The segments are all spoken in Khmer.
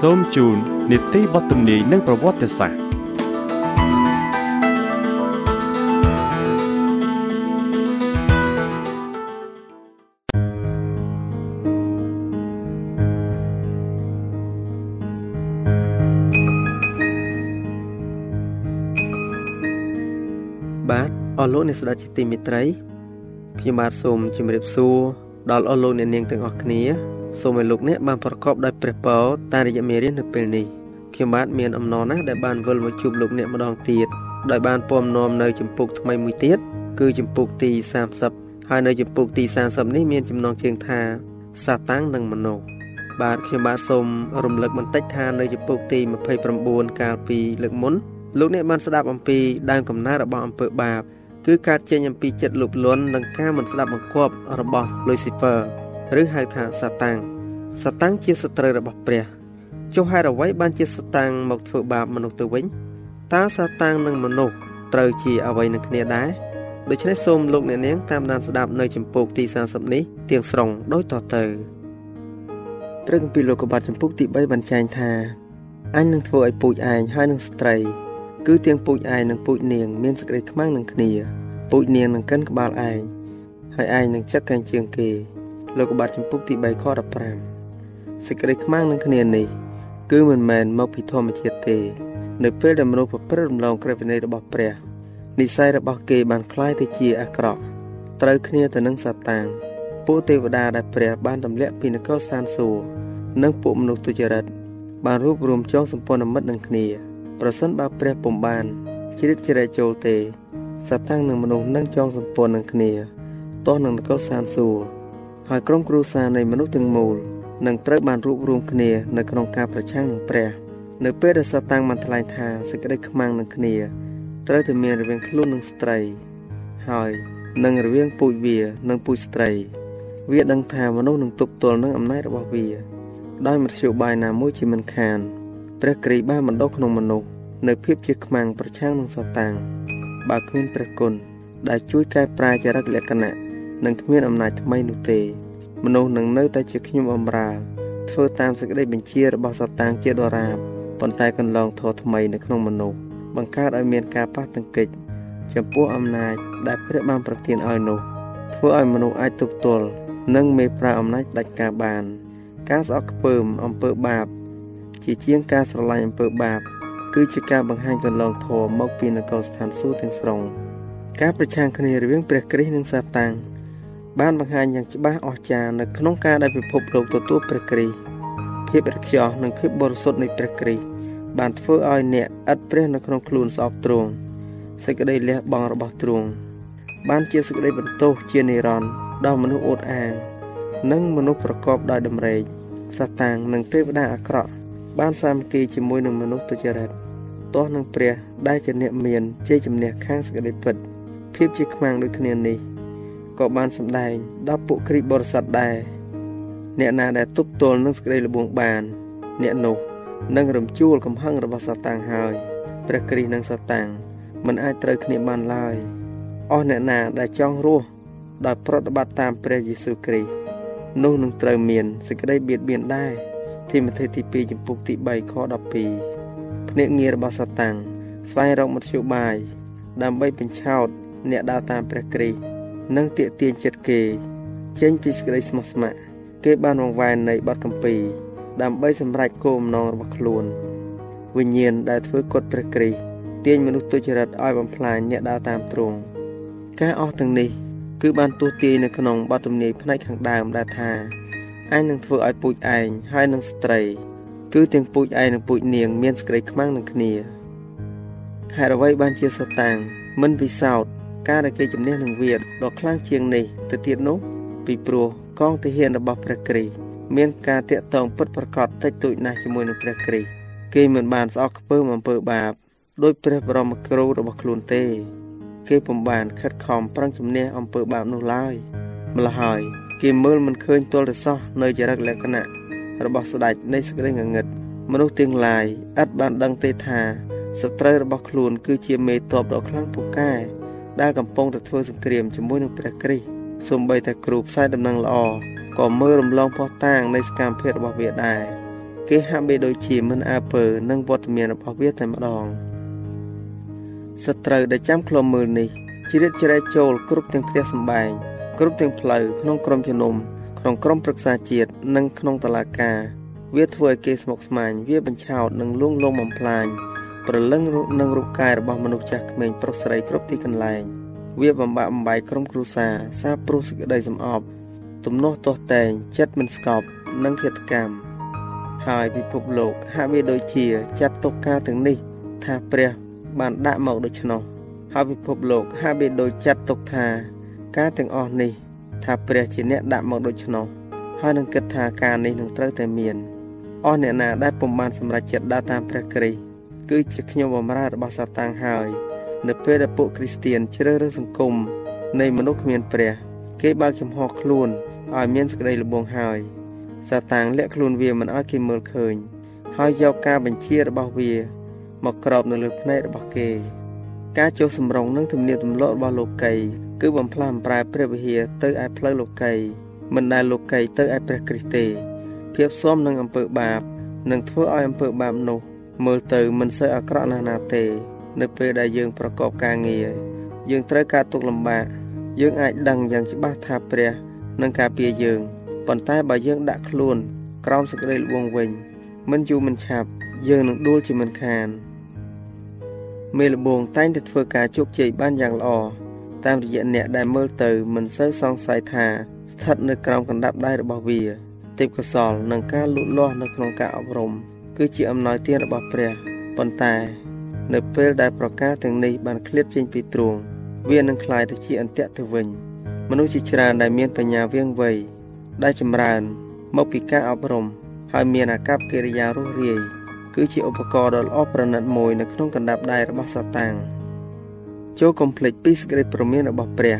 សូមជូននីតិបទទំនាយនិងប្រវត្តិសាស្ត្របាទអស់លោកអ្នកស្ដាប់ជាទីមេត្រីខ្ញុំបាទសូមជម្រាបសួរដល់អស់លោកអ្នកនាងទាំងអស់គ្នា សូមឲ្យលោកអ្នកបានប្រកបដោយព្រះពរតាមរយៈមេរៀននៅពេលនេះខ្ញុំបាទមានអំណរណាស់ដែលបានវិលមកជួបលោកអ្នកម្ដងទៀតដោយបានពំនាំនៅចម្ពោះថ្មីមួយទៀតគឺចម្ពោះទី30ហើយនៅចម្ពោះទី30នេះមានចំណងជើងថាសាតាំងនិងមនុស្សបាទខ្ញុំបាទសូមរំលឹកបន្តិចថានៅចម្ពោះទី29កាលពីលើកមុនលោកអ្នកបានស្ដាប់អំពីដើមកំណើតរបស់អំពើបាបគឺការចេញអំពីចិត្តលោភលន់និងការមិនស្ដាប់បង្គាប់របស់ Lucifer ឬហៅថាសាតាំងសាតាំងជាសត្រូវរបស់ព្រះចុះហេតុអ្វីបានជាសាតាំងមកធ្វើបាបមនុស្សទៅវិញតើសាតាំងនិងមនុស្សត្រូវជាអ្វីនឹងគ្នាដែរដូច្នេះសូមលោកអ្នកនាងតាមដានស្ដាប់នៅចម្ពោះទី40នេះទាំងស្រុងដូចតទៅព្រះគម្ពីរលោកុបាទចម្ពោះទី3បានចែងថាអញនឹងធ្វើឲ្យពូជឯងហើយនឹងស្ត្រី គឺទាំងពូជឯងនិងពូជនាង មានសេចក្តីខ្មាំងនឹងគ្នាពូជនាងនឹងកិនក្បាលឯងហើយឯងនឹងចឹកកែងជើងគេ លោកបាទចំពុកទី3ខ15សេចក្តីខ្មាំងនឹងគ្នានេះគឺមិនមែនមកពីធម្មជាតិទេ នៅពេលដែលមនុស្សប្រព្រឹត្តរំលងក្រឹតវិន័យរបស់ព្រះនិស័យរបស់គេបានคล้ายទៅជាអាក្រក់ត្រូវគ្នាទៅនឹងសាតាំងពួកទេវតាដែលព្រះបានទម្លាក់ពីនគរស្ថានសួគ៌និងពួកមនុស្សទុច្ចរិតបានរួបរวมចងសម្ព័ន្ធមិត្តនឹងគ្នា ប្រសិនបើព្រះពុំបានជ្រៀតជ្រែកចូលទេសាតាំងនិងមនុស្សនឹងចងសម្ព័ន្ធនឹងគ្នាទាស់នឹងនគរស្ថានសួគ៌ ហើយក្រុមគ្រួសារនៃមនុស្សទាំងមូលនឹងត្រូវបានរួបរวมគ្នានៅក្នុងការប្រឆាំងនឹងព្រះ នៅពេលដែលសាតាំងបានថ្លែងថាសេចក្តីខ្មាំងនឹងគ្នាត្រូវតែមានរវាងខ្លួននិងស្ត្រី ហើយនឹងរវាងពូជវានិងពូជស្ត្រី វាដឹងថាមនុស្សនឹងទប់ទល់នឹងអំណាចរបស់វាដោយមធ្យោបាយណាមួយជាមិនខានព្រះគ្រីស្ទបានបណ្ដុះក្នុងមនុស្សនៅភាពជាខ្មាំងប្រឆាំងនឹងសាតាំងបើគ្មានព្រះគុណដែលជួយកែប្រែចរិតលក្ខណៈ នឹងគ្មានអំណាចថ្មីនោះទេ មនុស្សនឹងនៅតែជាខ្ញុំអំរើធ្វើតាមសេចក្តីបញ្ជារបស់សតាំងជាដរាបប៉ុន្តែកន្លងធរថ្មីនៅក្នុងមនុស្សបង្កើតឲ្យមានការប៉ះទង្គិចចំពោះអំណាចដែលព្រះបានប្រទានឲ្យនោះធ្វើឲ្យមនុស្សអាចទប់ទល់និងមេប្រាអំណាចដាច់ការបាន ការស្អប់ខ្ពើមអំពើបាប ជាជាងការស្រឡាញ់អំពើបាប គឺជាការបង្ហាញកន្លងធម៌មកពីនគរស្ថានសួគ៌ទាំងស្រុងការប្រឆាំងគ្នារវាងព្រះគ្រីស្ទនិងសាតាំង បានបង្ហាញយ៉ាងច្បាស់អស្ចារ្យនៅក្នុងការដែលពិភពលោកទទួលព្រះគ្រីស្ទភាពរខ្យល់និងភាពបរិសុទ្ធនៃព្រះគ្រីស្ទបានធ្វើឲ្យអ្នកឥតព្រះនៅក្នុងខ្លួនស្អប់ទ្រង់សេចក្តីលះបង់របស់ទ្រង់បានជាសេចក្តីបន្ទោសជានិរន្តរ៍ដល់មនុស្សអួតអាង និងមនុស្សប្រកបដោយដំណេកសាតាំងនិងទេវតាអាក្រក់បានសាមគ្គីជាមួយនឹងមនុស្សទុច្ចរិតទាស់នឹងព្រះដែលជាអ្នកមានជ័យជំនះខាងសេចក្តីពិតភាពជាខ្មាំងដូចគ្នានេះ ក៏បានសម្ដែងដល់ពួកគ្រីបរិស័ទដែរអ្នកណាដែលទប់ទល់នឹងសេចក្តីល្បួងបាន អ្នកនោះនឹងរំជួលកំហឹងរបស់សាតាំងហើយព្រះគ្រីស្ទនិងសាតាំងមិនអាចត្រូវគ្នាបានឡើយអស់អ្នកណាដែលចង់រស់ដោយប្រតិបត្តិតាមព្រះយេស៊ូវគ្រីស្ទនោះនឹងត្រូវមានសេចក្តីបៀតបៀនដែរទីម៉ូថេទី2ចំពុកទី3ខ12ភ្នាក់ងាររបស់សាតាំងស្វែងរកមធ្យោបាយដើម្បីបញ្ឆោតអ្នកដើរតាមព្រះគ្រីស្ទ និងទាក់ទាញចិត្តគេ ចេញពីសេចក្តីស្មោះស្ម័គ្រគេបានវង្វេងនៃបទកម្ពីដើម្បីសម្រេចគោលបំណងរបស់ខ្លួនវិញ្ញាណដែលធ្វើកុដព្រះគ្រីស្ទទាញមនុស្សទុច្ចរិតឲ្យបំផ្លាញអ្នកដើរតាមទ្រង់ការអស់ទាំងនេះ គឺបានទស្សទាយនៅក្នុងបទទំនាយផ្នែកខាងដើមដែលថាអញនឹងធ្វើឲ្យពូជឯងហើយនឹងស្ត្រី គឺទាំងពូជឯងនិងពូជនាង មានសេចក្តីខ្មាំងនឹងគ្នាហេតុអ្វីបានជាសតាំងមិនពិសោធន៍ ការដែលគេជំនះនឹងវាដ៏ខ្លាំងជាងនេះទៅទៀតនោះពីព្រោះកងទាហានរបស់ព្រះគ្រីស្ទមានការតាក់ទងពិតប្រាកដតិចតួចណាស់ជាមួយនឹងព្រះគ្រីស្ទគេមិនបានស្អកខ្ពើមអំពើបាបដោយព្រះបរមគ្រូរបស់ខ្លួនទេ គេពុំបានខិតខំប្រឹងជំនះអំពើបាបនោះឡើយម្ល៉េះហើយគេមើលមិនឃើញទល់តែសោះនៅចរិតលក្ខណៈរបស់ស្ដេចនៃសេចក្តីងងឹតមនុស្សទាំងឡាយឥតបានដឹងទេថាសត្រូវរបស់ខ្លួនគឺជាមេតបដ៏ខ្លាំងពូកែ ដែលកំពុងតែធ្វើសង្គ្រាមជាមួយនឹងព្រះគ្រីស្ទសូម្បីតែគ្រូផ្សាយដំណឹងល្អក៏មើលរំលងផុសតាងនៃសកម្មភាពរបស់វាដែរគេហាក់បីដូចជាមិនអើពើនឹងវត្តមានរបស់វាតែម្ដងសត្រូវដែលចាំឃ្លាំមើលនេះជ្រៀតជ្រែកចូលគ្រប់ទាំងផ្ទះសម្បែងគ្រប់ទាំងផ្លូវក្នុងក្រុមជំនុំក្នុងក្រុមប្រឹក្សាជាតិនិងក្នុងតឡាការវាធ្វើឲ្យគេស្មុគស្មាញវាបញ្ឆោតនិងលួងលោមបំផ្លាញ ប្រលឹងនឹងរូបកាយរបស់មនុស្សចាស់ក្មេងប្រុសស្រីគ្រប់ទីកន្លែង វាបំបាក់បំបាយក្រុមគ្រួសារសាព្រោះសេចក្តីសំអប់ទំនាស់ទាស់តែងចិត្តមិនស្កប់និងឃាតកម្មហើយពិភពលោកហាក់វាដូចជាចាត់ទុកការទាំងនេះ ថាព្រះបានដាក់មកដូច្នោះហើយពិភពលោកហាក់វាដូចចាត់ទុកថាការទាំងអស់នេះ ថាព្រះជាអ្នកដាក់មកដូច្នោះហើយនឹងគិតថាការនេះនឹងត្រូវតែមានអស់អ្នកណាដែលពុំបានសម្រេចចិត្តដើរតាមព្រះគ្រីស្ទ គឺជាខ្ញុំបម្រើរបស់សាតាំងហើយ នៅពេលដែលពួកគ្រីស្ទៀនជ្រើសរើសសង្គមនៃមនុស្សគ្មានព្រះ គេបើកចំហខ្លួនឲ្យមានសេចក្តីល្បងហើយសាតាំងលាក់ខ្លួនវាមិនឲ្យគេមើលឃើញ ហើយយកការបញ្ជារបស់វា មកក្របនៅលើភ្នែករបស់គេ ការចុះសម្រុងនឹងទំនៀមទម្លាប់របស់លោកីគឺបំផ្លាស់បំប្រែព្រះវិហារទៅឯផ្លូវលោកីមិនដែលលោកីទៅឯព្រះគ្រីស្ទទេភាពស៊ាំនឹងអំពើបាបនឹងធ្វើឲ្យអំពើបាបនោះ មើលទៅមិនសូវអាក្រក់ណាស់ណាទេ នៅពេលដែលយើងប្រកបការងារយើងត្រូវការទុកលំបាកយើងអាចដឹងយ៉ាងច្បាស់ថាព្រះនឹងការពារយើងប៉ុន្តែបើយើងដាក់ខ្លួនក្រោមសេចក្តីល្បងវិញ មិនយូរមិនឆាប់យើងនឹងដួលជាមិនខានមេលបងតែងតែធ្វើការជោគជ័យបានយ៉ាងល្អតាមរយៈអ្នកដែលមើលទៅមិនសូវសង្ស័យថាស្ថិតនៅក្រោមកណ្ដាប់ដៃរបស់វាទេពកោសលនិងការលូតលាស់នៅក្នុងការអប់រំ គឺជាអំណោយទានរបស់ព្រះប៉ុន្តែនៅពេលដែលប្រការទាំងនេះបានឃ្លាតចេញពីទ្រង់វានឹងក្លាយទៅជាអន្ទាក់ទៅវិញមនុស្សជាច្រើនដែលមានបញ្ញាវៀងវៃដែលចម្រើនមកពីការអប់រំហើយមានអាកប្បកិរិយារស់រាយគឺជាឧបករណ៍ដ៏ល្អប្រណិតមួយនៅក្នុងកណ្ដាប់ដៃរបស់សាតាំងចូលកំភ្លេចពីសេចក្តីព្រមានរបស់ព្រះ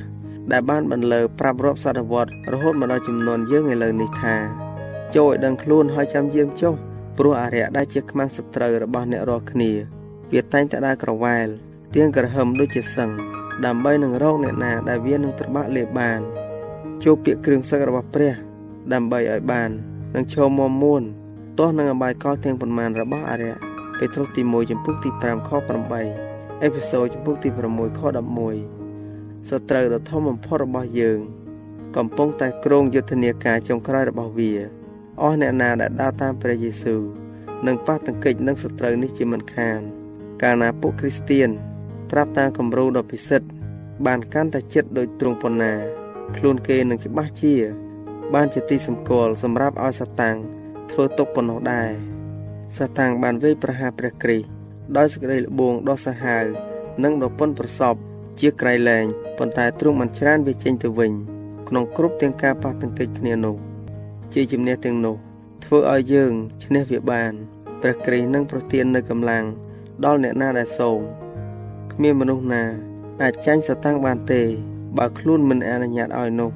ដែលបានបន្លឺប្រាប់រាប់សតវត្សរហូតមកដល់ចំនួនយើងឥឡូវនេះថាចូលឲ្យដឹងខ្លួនហើយចាំយាមចុះ ព្រោះអរិយដែលជាខ្មាំងសត្រូវរបស់អ្នករាល់គ្នាវាតែងតែដើរក្រវ៉ែលទៀងក្រហមដូចជាសឹងដើម្បីនឹងរកអ្នកណាដែលវានឹងត្របាក់លេបបានចូលពាក្យគ្រឿងសឹករបស់ព្រះ ដើម្បីឲ្យបាននឹងឈរមមួនទាស់នឹងអបាយកលទាំងប៉ុន្មានរបស់អរិយពេត្រុសទី1ចំពុកទី5ខ8អេពីសូតចំពុកទី6ខ11សត្រូវដ៏ធំបំផុតរបស់យើង កំពុងតែគ្រងយុទ្ធនាការចុងក្រោយរបស់វា អស់អ្នកណាដែលដើរតាមព្រះយេស៊ូវនឹងប៉ះទង្គិចនឹងសត្រូវនេះជាមិនខាន កាលណាពួកគ្រីស្ទៀនត្រាប់តាមគំរូដ៏ពិសិដ្ឋបានកាន់តែចិត្តដោយទ្រង់ប៉ុណ្ណា ខ្លួនគេនឹងច្បាស់ជា បានជាទីសម្គាល់សម្រាប់ឲ្យសាតាំងធ្វើទុកប៉ុណ្ណោះដែរសាតាំងបានវាយប្រហារព្រះគ្រីស្ទដោយសេចក្តីល្បួងដ៏សាហាវនិងដ៏ប៉ុនប្រសពជាក្រៃលែងប៉ុន្តែទ្រង់បានច្រានវាចេញទៅវិញ ក្នុងគ្រប់ទាំងការប៉ះទង្គិចគ្នានោះ ជាជំនះទាំងនោះ ធ្វើឲ្យយើងឈ្នះវាបានព្រះគ្រីស្ទនឹងប្រទាននូវកម្លាំងដល់អ្នកណាដែលសូមគ្មានមនុស្សណា អាចចាញ់សតាំងបានទេ បើខ្លួនមិនអនុញ្ញាតឲ្យនោះ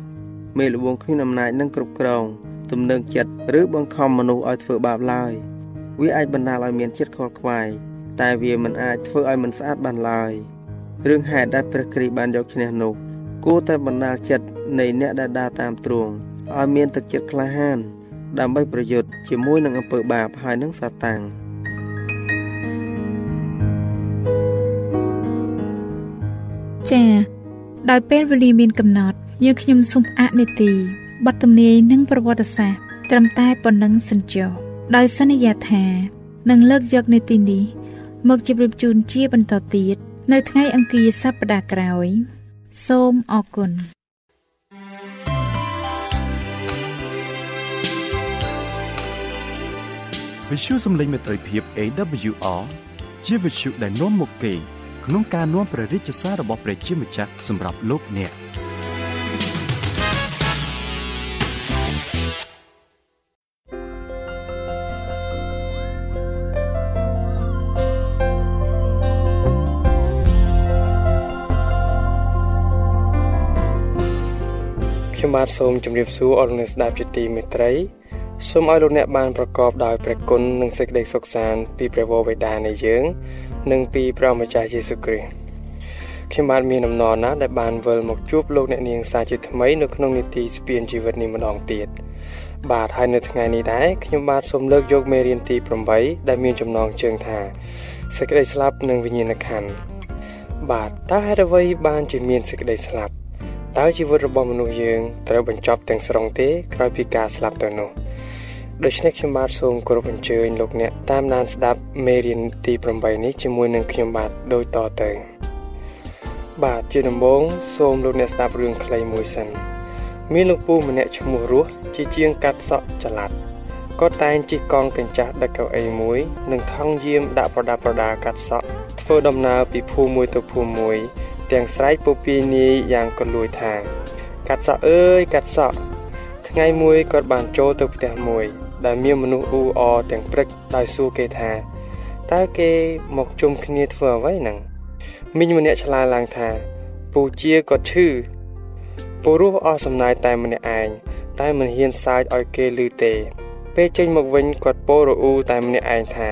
មេលវងគ្មានអំណាចនឹងគ្រប់គ្រងទំនឹងចិត្តឬបង្ខំមនុស្សឲ្យធ្វើបាបឡើយវាអាចបណ្ដាលឲ្យមានចិត្តខកខ្វាយតែវាមិនអាចធ្វើឲ្យមិនស្អាតបានឡើយរឿងហេតុដែលព្រះគ្រីស្ទបានយកឈ្នះនោះគួរតែបណ្ដាលចិត្តនៃអ្នកដែលដើរតាមទ្រង់ ឲ្យមានទឹកចិត្តក្លាហាន ដើម្បីប្រយុទ្ធជាមួយនឹងអំពើបាបហើយនឹងសាតាំងចា៎ដោយពេលវេលាមានកំណត់យើងខ្ញុំសូមអនុទីបទទំនាយនិងប្រវត្តិសាស្ត្រត្រឹមតែប៉ុណ្ណឹងសិនចុះដោយសន្យាថានឹងលើកយកនីតិនេះមកជម្រាបជូនជាបន្តទៀតនៅថ្ងៃអង្គារសប្តាហ៍ក្រោយ សូមអរគុណ វិទ្យុសំឡេងមេត្រីភាព AWR ជាវិទ្យុដែលនាំមកពីក្នុងការនាំព្រះរាជសាររបស់ព្រះជាម្ចាស់សម្រាប់លោកអ្នកខ្ញុំបាទសូមជម្រាបសួរអរលោកអ្នកស្ដាប់ជាទីមេត្រី សូមឲ្យលោកអ្នកបានប្រកបដោយព្រះគុណនិងសេចក្តីសុខសាន្តពីព្រះវរបិតានៃយើង និងពីព្រះម្ចាស់យេស៊ូវគ្រីស្ទខ្ញុំបាទមានអំណរណាស់ដែលបានវិលមកជួបលោកអ្នកនាងសាជាថ្មីនៅក្នុងនីតិស្ពានជីវិតនេះម្ដងទៀតបាទហើយនៅថ្ងៃនេះដែរខ្ញុំបាទសូមលើកយកមេរៀនទី8ដែលមានចំណងជើងថាសេចក្តីស្លាប់និងវិញ្ញាណក្ខន្ធបាទតើហេតុអ្វីបានជាមានសេចក្តីស្លាប់តើជីវិតរបស់មនុស្សយើងត្រូវបញ្ចប់ទាំងស្រុងទេក្រោយពីការស្លាប់ទៅនោះ ដូច្នេះខ្ញុំបាទសូមគោរពអញ្ជើញលោកអ្នកតាមដានស្ដាប់មេរៀនទី8នេះជាមួយនឹងខ្ញុំបាទដូចតទៅបាទជាដំបូងសូមលោកអ្នកស្ដាប់រឿងខ្លីមួយសិនមានលោកពូម្នាក់ឈ្មោះរស់ជាជាងកាត់សក់ចល័តគាត់តែងជិះកង់កញ្ចាស់ដឹកកៅអីមួយនិងថង់យាមដាក់ប្រដាប់ប្រដាកាត់សក់ធ្វើដំណើរពីភូមិមួយទៅភូមិមួយ ទាំងស្រែកពពាយនាយយ៉ាងកលួយថា កាត់សក់អើយកាត់សក់ថ្ងៃមួយគាត់បានចូលទៅផ្ទះមួយ ដែលមានមនុស្សអ៊ូអទាំងព្រឹកដោយសួរគេថាតើគេមកជុំគ្នាធ្វើអ្វីហ្នឹងមីងម្នាក់ឆ្លើយឡើងថាពូជាគាត់ឈឺពូរស់អស់សំណាយតែម្នាក់ឯងតែមិនហ៊ានសើចឲ្យគេឮទេ ពេលចេញមកវិញគាត់ពោរអ៊ូតែម្នាក់ឯងថា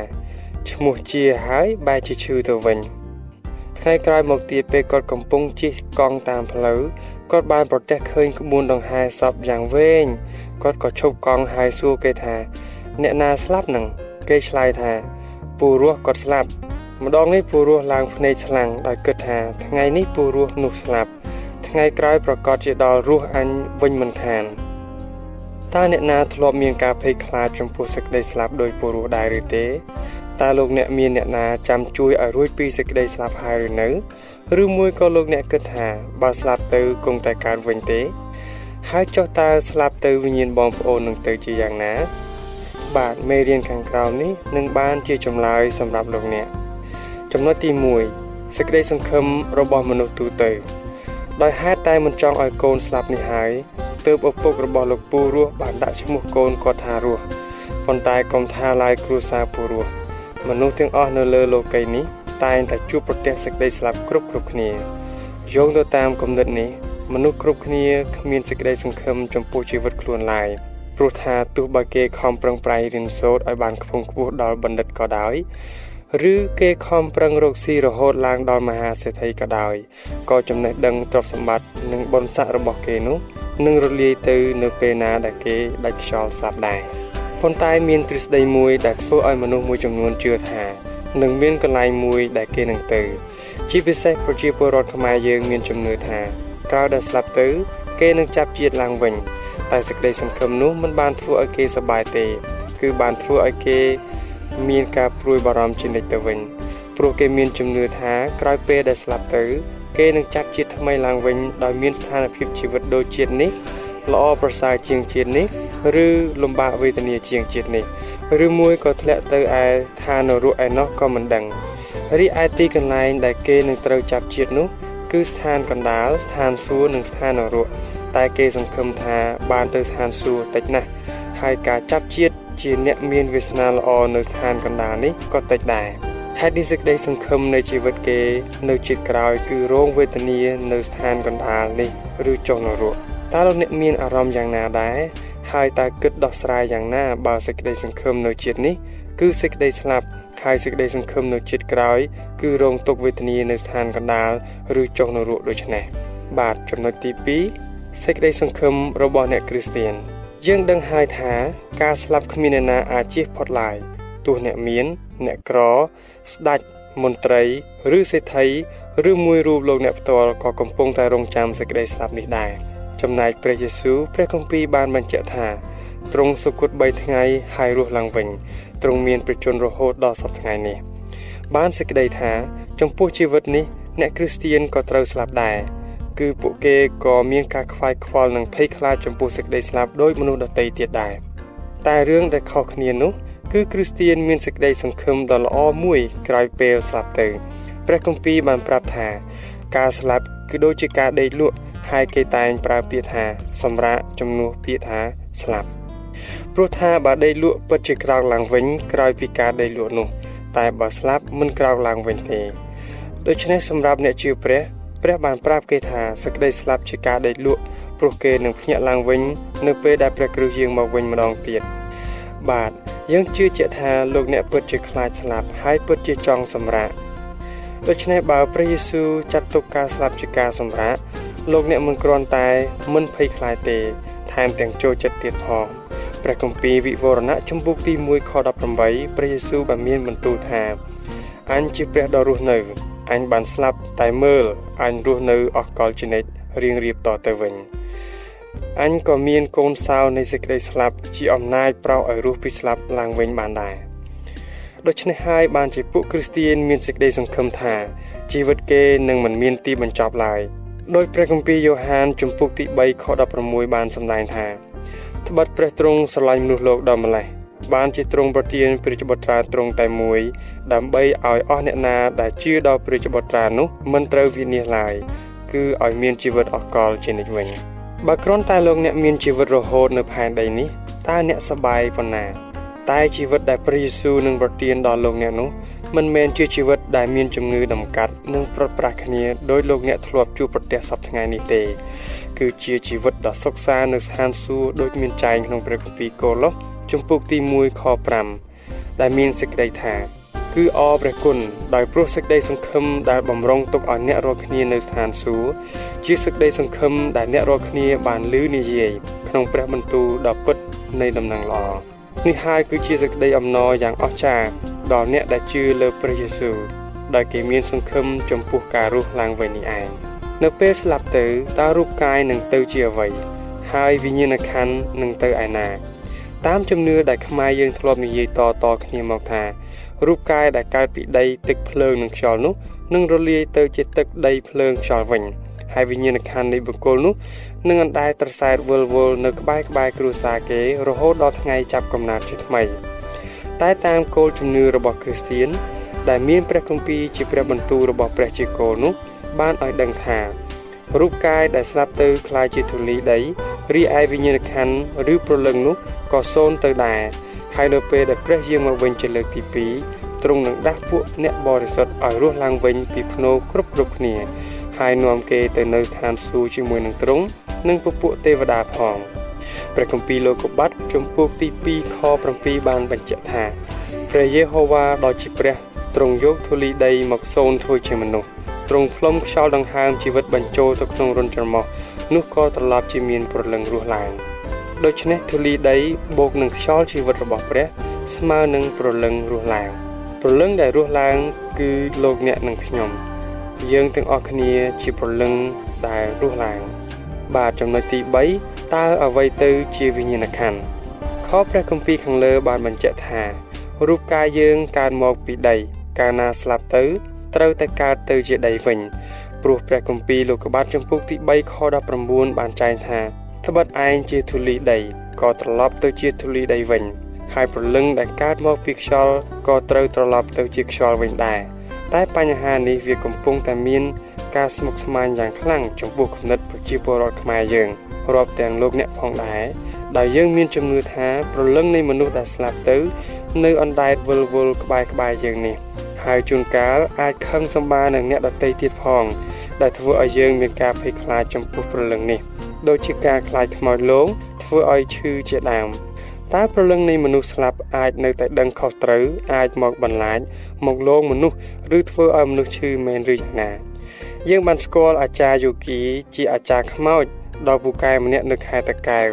ឈ្មោះជាហើយបែរជាឈឺទៅវិញ ថ្ងៃក្រោយមកទៀតពេលគាត់កំពុងជិះកង់តាមផ្លូវគាត់បានប្រទះឃើញក្បួនដង្ហែសពយ៉ាងវែងគាត់ក៏ឈប់កង់ហើយសួរគេថា អ្នកណាស្លាប់នឹងគេឆ្លើយថាពូរស់គាត់ស្លាប់ ម្ដងនេះពូរស់ឡើងភ្នែកឆ្លាំងដោយគិតថាថ្ងៃនេះពូរស់នោះស្លាប់ ថ្ងៃក្រោយប្រកាសជាដល់រស់អញវិញមិនខានតើអ្នកណាធ្លាប់មានការភ័យខ្លាចចំពោះសេចក្តីស្លាប់ដោយពូរស់ដែរឬទេ តើលោកអ្នកមានអ្នកណាចាំជួយឲ្យរួចពីសេចក្តីស្លាប់ហើយឬនៅឬមួយក៏លោកអ្នកគិតថាបើស្លាប់ទៅគង់តែកើតវិញទេ ហើយចុះតើស្លាប់ទៅវិញ្ញាណបងប្អូននឹងទៅជាយ៉ាងណា បាទមេរៀនខាងក្រោមនេះនឹងបានជាចម្លើយសម្រាប់លោកអ្នកចំណុចទី1សេចក្តីសង្ឃឹមរបស់មនុស្សទូទៅដោយហេតុតែមិនចង់ឲ្យកូនស្លាប់នេះហើយទើបឪពុករបស់លោកពូរស់បានដាក់ឈ្មោះកូនគាត់ថារស់ប៉ុន្តែកុំថាឡាយគ្រួសារពូរស់ មនុស្សទាំងអស់នៅលើលោកីយ៍នេះតែងតែជួបប្រទះសេចក្តីស្លាប់គ្រប់គ្រប់គ្នាយោងទៅតាមគំនិតនេះមនុស្សគ្រប់គ្នាគ្មានសេចក្តីសង្ឃឹមចំពោះជីវិតខ្លួនឡើយព្រោះថាទោះបើគេខំប្រឹងប្រែងរៀនសូត្រឲ្យបានខ្ពង់ខ្ពស់ដល់បណ្ឌិតក៏ដោយឬគេខំប្រឹងរកស៊ីរហូតឡើងដល់មហាសេដ្ឋីក៏ដោយក៏ចំណេះដឹងទ្រព្យសម្បត្តិនិងបុណ្យស័ក្តិរបស់គេនោះនឹងរលាយទៅនៅពេលណាដែលគេដាច់ខ្យល់ស្លាប់ដែរ ប៉ុន្តែមានទ្រឹស្ដីមួយដែលធ្វើឲ្យមនុស្សមួយចំនួនជឿថានឹងមានកន្លែងមួយដែលគេនឹងទៅ ជាពិសេសប្រជាពលរដ្ឋខ្មែរយើងមានជំនឿថាក្រោយដែលស្លាប់ទៅ គេនឹងចាប់ជាតិឡើងវិញតែសេចក្តីសង្ឃឹមនោះមិនបានធ្វើឲ្យគេសប្បាយទេ គឺបានធ្វើឲ្យគេ មានការព្រួយបារម្ភជានិច្ចទៅវិញព្រោះគេមានជំនឿថាក្រោយពេលដែលស្លាប់ទៅ គេនឹងចាប់ជាតិថ្មីឡើងវិញដោយមានស្ថានភាពជីវិតដូចជាតិនេះល្អប្រសើរជាងជាតិនេះ ឬលំបាកវេទនាជាងជាតិនេះឬមួយក៏ធ្លាក់ទៅឯឋាននរកឯណោះក៏មិនដឹងរីឯទីកន្លែងដែលគេនឹងត្រូវចាប់ជាតិនោះ គឺស្ថានកណ្ដាលស្ថានសួគ៌និងស្ថាននរកតែគេសង្ឃឹមថាបានទៅស្ថានសួគ៌តិចណាស់ហើយការចាប់ជាតិជាអ្នកមានវាសនាល្អនៅស្ថានកណ្ដាលនេះក៏តិចដែរហេតុនេះសេចក្តីសង្ឃឹមនៃជីវិតគេ នៅជាតិក្រោយ គឺរងវេទនានៅស្ថានកណ្ដាលនេះឬចុះនរកតើលោកអ្នកមានអារម្មណ៍យ៉ាងណាដែរ ហើយតើគិតដោះស្រាយយ៉ាងណាបើសេចក្តីសង្ឃឹមនៅជាតិនេះគឺសេចក្តីស្លាប់ហើយសេចក្តីសង្ឃឹមនៅជាតិក្រោយ គឺរងទុក្ខវេទនានៅស្ថានកណ្ដាលឬចុះនរកដូចនេះបាទចំណុចទី2សេចក្តីសង្ឃឹមរបស់អ្នកគ្រីស្ទានយើងដឹងហើយថាការស្លាប់គ្មានអ្នកណាអាចជៀសផុតឡើយទោះអ្នកមាន អ្នកក្រស្ដេចមន្ត្រីឬសេដ្ឋីឬមួយរូបលោកអ្នកផ្ទាល់ក៏កំពុងតែរងចាំសេចក្តីស្លាប់នេះដែរ ចំណែកព្រះយេស៊ូវព្រះគម្ពីរបានបញ្ជាក់ថាទ្រង់សុគត3ថ្ងៃហើយរស់ឡើងវិញទ្រង់មានប្រជញ្ញរហូតដល់សប្តាហ៍ថ្ងៃនេះ បានសេចក្តីថា ចំពោះជីវិតនេះ អ្នកគ្រីស្ទៀនក៏ត្រូវស្លាប់ដែរគឺពួកគេក៏មានការខ្វាយខ្វល់និងភ័យខ្លាចចំពោះសេចក្តីស្លាប់ដោយមនុស្សដទៃទៀតដែរតែរឿងដែលខុសគ្នានោះគឺគ្រីស្ទៀនមានសេចក្តីសង្ឃឹមដ៏ល្អមួយក្រោយពេលស្លាប់ទៅព្រះគម្ពីរបានប្រាប់ថា ការស្លាប់គឺដូចជាការដេកលក់ ហើយគេតែងប្រើពាក្យថា សម្រាប់ជំនួសពាក្យថាស្លាប់ព្រោះថាបើដេកលក់ពិតជាក្រោកឡើងវិញក្រោយពីការដេកលក់នោះ តែបើស្លាប់មិនក្រោកឡើងវិញទេដូច្នេះសម្រាប់អ្នកជឿព្រះព្រះបានប្រាប់គេថាសេចក្តីស្លាប់ជាការដេកលក់ព្រោះគេនឹងភ្ញាក់ឡើងវិញ នៅពេលដែលព្រះគ្រូយាងមកវិញម្ដងទៀតបាទយើងជឿជាក់ថាលោកអ្នកពិតជាខ្លាចស្លាប់ហើយពិតជាចង់សម្រាកដូច្នេះបើព្រះយេស៊ូវចាត់ទុកការស្លាប់ជាការសម្រាក លោកអ្នកមិនគ្រាន់តែមិនភ័យខ្លាចទេ ថែមទាំងចូលចិត្តទៀតផងព្រះគម្ពីរវិវរណៈជំពូកទី1ខ18ព្រះយេស៊ូវបានមានបន្ទូលថាអញជាព្រះដ៏រស់នៅអញបានស្លាប់តែមើលអញរស់នៅអស់កលជានិច្ចរៀងរៀបតទៅវិញអញក៏មានកូនសោនៃសេចក្តីស្លាប់ជាអំណាចប្រោសឲ្យរស់ពីស្លាប់ឡើងវិញបានដែរដូច្នេះហើយបានជាពួកគ្រីស្ទានមានសេចក្តីសង្ឃឹមថាជីវិតគេនឹងមិនមានទីបញ្ចប់ឡើយ ដោយព្រះគម្ពីរយ៉ូហានជំពូកទី3ខ16បានសម្ដែងថាត្បិតព្រះទ្រង់ស្រឡាញ់មនុស្សលោកដល់ម្លេះបានជាទ្រង់ប្រទានព្រះចបុត្រាទ្រង់តែមួយ ដើម្បីឲ្យអស់អ្នកណាដែលជឿដល់ព្រះចបុត្រានោះមិនត្រូវវិនាសឡើយគឺឲ្យមានជីវិតអកលជានិច្ចវិញបើគ្រាន់តែលោកអ្នកមានជីវិតរហូតនៅផែនដីនេះតើអ្នកសប្បាយប៉ុណ្ណា តែជីវិតដែលព្រះយេស៊ូវនឹងប្រទានដល់លោកអ្នកនោះមិនមែនជាជីវិតដែលមានជំងឺដំកាត់និងប្រត់ប្រាស់គ្នាដោយលោកអ្នកធ្លាប់ជួបប្រទះសពថ្ងៃនេះទេ គឺជាជីវិតដ៏សុខសាន្តនៅស្ថានសួគ៌ដូចមានចែងក្នុងព្រះគម្ពីរកូឡូសជំពូកទី1ខ5ដែលមានសេចក្តីថាគឺអរព្រះគុណដោយព្រោះសេចក្តីសង្ឃឹមដែលបំរុងទុកឲ្យអ្នករាល់គ្នានៅស្ថានសួគ៌ជាសេចក្តីសង្ឃឹមដែលអ្នករាល់គ្នាបានលឺនិយាយក្នុងព្រះបន្ទូលដ៏ពិតនៃដំណឹងល្អ នេះហើយគឺជាសេចក្តីអំណរយ៉ាងអស្ចារ្យដល់អ្នកដែលជឿលើព្រះយេស៊ូវដែលគេមានសង្ឃឹមចំពោះការរស់ឡើងវិញនេះឯងនៅពេលស្លាប់ទៅតើរូបកាយនឹងទៅជាអ្វីហើយវិញ្ញាណក្ខន្ធនឹងទៅឯណាតាមជំនឿដែលខ្មែរយើងធ្លាប់និយាយតតគ្នាមកថារូបកាយដែលកើតពីដីទឹកភ្លើងនិងខ្យល់នោះនឹងរលាយទៅជាទឹកដីភ្លើងខ្យល់វិញហើយវិញ្ញាណក្ខន្ធនៃបុគ្គលនោះ នឹងអណ្ដែតត្រសែតវល់វល់នៅក្បែរក្បែរគ្រួសារគេរហូតដល់ថ្ងៃចាប់កំណើតជាថ្មីតែតាមគោលជំនឿរបស់គ្រីស្ទៀនដែលមានព្រះគម្ពីរជាព្រះបន្ទូលរបស់ព្រះជាគោលនោះបានឲ្យដឹងថារូបកាយដែលស្លាប់ទៅคล้ายជាធូលីដីរីឯវិញ្ញាណក្ខន្ធឬប្រលឹងនោះក៏សូន្យទៅដែរហើយនៅពេលដែលព្រះយាងមកវិញជាលើកទី2ទ្រង់នឹងដាស់ពួកអ្នកបរិសុទ្ធឲ្យរស់ឡើងវិញពីភ្នោគ្រប់គ្រប់គ្នាហើយនាំគេទៅនៅស្ថានសួគ៌ជាមួយនឹងទ្រង់ និងពពួកទេវតាផងព្រះគម្ពីរលោកុបាតជំពូកទី2ខ7បានបញ្ជាក់ថាព្រះយេហូវ៉ាដ៏ជាព្រះទ្រង់យកធូលីដីមកសូនធ្វើជាមនុស្សទ្រង់ផ្លុំខ្យល់ដង្ហើមជីវិតបញ្ចូលទៅក្នុងរន្ធច្រមុះនោះក៏ត្រឡប់ជាមានព្រលឹងរស់ឡើងដូច្នេះធូលីដីបូកនឹងខ្យល់ជីវិតរបស់ព្រះ ស្មើនឹងព្រលឹងរស់ឡើងព្រលឹងដែលរស់ឡើងគឺលោកអ្នកនិងខ្ញុំ យើងទាំងអស់គ្នាជាព្រលឹងដែលរស់ឡើង បាទចំណុចទី3តើអ្វីទៅជាវិញ្ញាណក្ខន្ធខព្រះគម្ពីរខាងលើបានបញ្ជាក់ថារូបកាយយើងកើតមកពីដី កាលណាស្លាប់ទៅ ត្រូវតែកើតទៅជាដីវិញព្រោះព្រះគម្ពីរលោកុបាទចំពុកទី3ខ19បានចែងថាត្បិតឯងជាធូលីដីក៏ត្រឡប់ទៅជាធូលីដីវិញ ហើយព្រលឹងដែលកើតមកពីខ្យល់ក៏ត្រូវត្រឡប់ទៅជាខ្យល់វិញដែរតែបញ្ហានេះវាកំពុងតែមាន ការស្មុគស្មាញយ៉ាងខ្លាំងចំពោះគំនិតប្រជាពលរដ្ឋខ្មែរយើងរាប់ទាំងលោកអ្នកផងដែរដែលយើងមានជំនឿថាព្រលឹងនៃមនុស្សដែលស្លាប់ទៅ នៅអណ្ដែតវិលវល់ក្បែរក្បែរយើងនេះហើយជួនកាលអាចខឹងសម្បានឹងអ្នកដតីទៀតផង ដែលធ្វើឲ្យយើងមានការភ័យខ្លាចចំពោះព្រលឹងនេះដូចជាការខ្លាចខ្មោចលងធ្វើឲ្យឈឺជាដើមតើព្រលឹងនៃមនុស្សស្លាប់អាចនៅតែដឹងខុសត្រូវអាចមកបន្លាចមកលងមនុស្សឬធ្វើឲ្យមនុស្សឈឺមែនឬយ៉ាងណា យើងបានស្គាល់អាចារ្យយូគីជាអាចារ្យខ្មោចដ៏ពូកែម្នាក់នៅខេត្តតាកែវ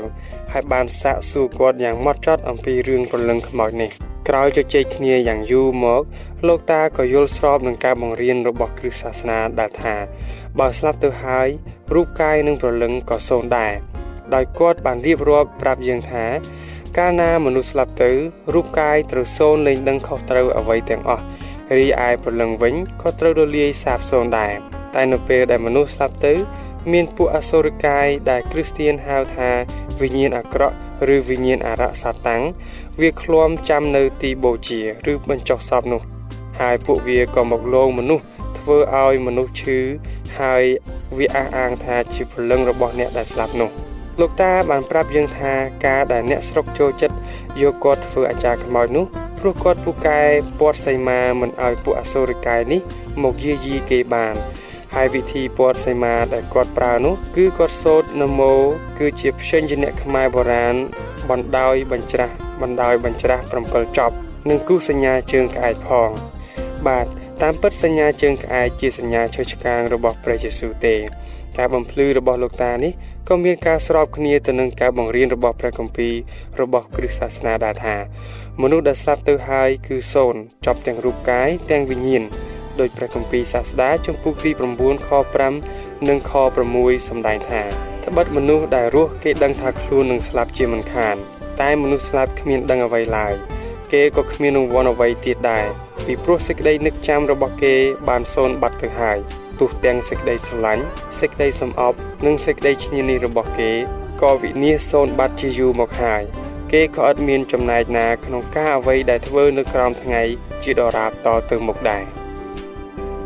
ហើយបានសាកសួរគាត់យ៉ាងម៉ត់ចត់អំពីរឿងព្រលឹងខ្មោចនេះក្រោយជជែកគ្នាយ៉ាងយូរមកលោកតាក៏យល់ស្របនឹងការបង្រៀនរបស់គ្រិស្តសាសនាដែលថា បើស្លាប់ទៅហើយរូបកាយនិងព្រលឹងក៏សូន្យដែរដោយគាត់បានរៀបរាប់ប្រាប់យើងថាកាលណាមនុស្សស្លាប់ទៅរូបកាយត្រូវសូន្យលែងដឹងខុសត្រូវអ្វីទាំងអស់រីឯព្រលឹងវិញក៏ត្រូវរលាយសាបសូន្យដែរ តែនៅពេលដែលមនុស្សស្លាប់ទៅ មានពួកអសុរកាយដែលគ្រីស្ទៀនហៅថាវិញ្ញាណអាក្រក់ឬវិញ្ញាណអារក្សសាតាំងវាឃ្លាំចាំនៅទីបូជាឬបញ្ចុះសពនោះ ហើយពួកវាក៏មកលងមនុស្សធ្វើឲ្យមនុស្សឈឺហើយវាអះអាងថាជាព្រលឹងរបស់អ្នកដែលស្លាប់នោះលោកតាបានប្រាប់យើងថាការដែលអ្នកស្រុកចូលចិត្តយកគាត់ធ្វើអាចារ្យខ្មោចនោះព្រោះគាត់ពូកែពាត់សីមាមិនឲ្យពួកអសូរិកាយនេះមកយាយីគេបាន ហើយវិធីពាត់សីមាដែលគាត់ប្រើនោះគឺគាត់សូត្រនមោគឺជាព្យញ្ជនៈខ្មែរបុរាណបណ្ដោយបញ្ច្រាស់បណ្ដោយបញ្ច្រាស់7ចប់និងគូសញ្ញាជើងក្អែកផង បាទតាមពិតសញ្ញាជើងក្អែកជាសញ្ញាឈើឆ្កាងរបស់ព្រះយេស៊ូវទេ ការបំភ្លឺរបស់លោកតានេះក៏មានការស្របគ្នាទៅនឹងការបង្រៀនរបស់ព្រះគម្ពីររបស់គ្រិស្តសាសនាដែរថា មនុស្សដែលស្លាប់ទៅហើយគឺសូន្យចប់ទាំងរូបកាយទាំងវិញ្ញាណ ដោយព្រះគម្ពីរសាស្តាចំពុកទី9ខ5និងខ6សម្ដែងថាត្បិតមនុស្សដែលរស់គេដឹងថាខ្លួននឹងស្លាប់ជាមិនខាន តែមនុស្សស្លាប់គ្មានដឹងអ្វីឡើយគេក៏គ្មានរង្វាន់អ្វីទៀតដែរពីព្រោះសេចក្តីនឹកចាំរបស់គេបានសូន្យបាត់ទៅហើយទោះទាំងសេចក្តីស្រឡាញ់សេចក្តីសំអប់និងសេចក្តីឈ្នានីសរបស់គេក៏វិនាសសូន្យបាត់ជាយូរមកហើយគេក៏អត់មានចំណែកណាក្នុងការអ្វីដែលធ្វើនៅក្រោមថ្ងៃជាដរាបតទៅមុខដែរ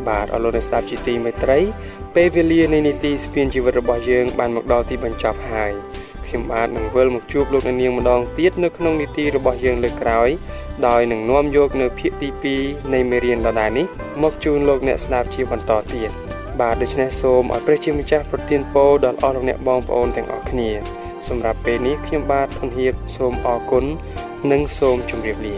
បាទអរលោកអ្នកស្ដាប់ជាទីមេត្រី ពេលវេលានៃនីតិស្ពានជីវិតរបស់យើងបានមកដល់ទីបញ្ចប់ហើយខ្ញុំបាទនឹងវិលមកជួបលោកអ្នកនាងម្ដងទៀតនៅក្នុងនីតិរបស់យើងលើកក្រោយដោយនឹងនាំយកនៅភាគទី2នៃមេរៀនដដែលនេះមកជូនលោកអ្នកស្ដាប់ជាបន្តទៀតបាទដូច្នេះសូមឲ្យព្រះជាម្ចាស់ប្រទានពរដល់អស់លោកអ្នកបងប្អូនទាំងអស់គ្នាសម្រាប់ពេលនេះខ្ញុំបាទធនហៀបសូមអរគុណនិងសូមជម្រាបលា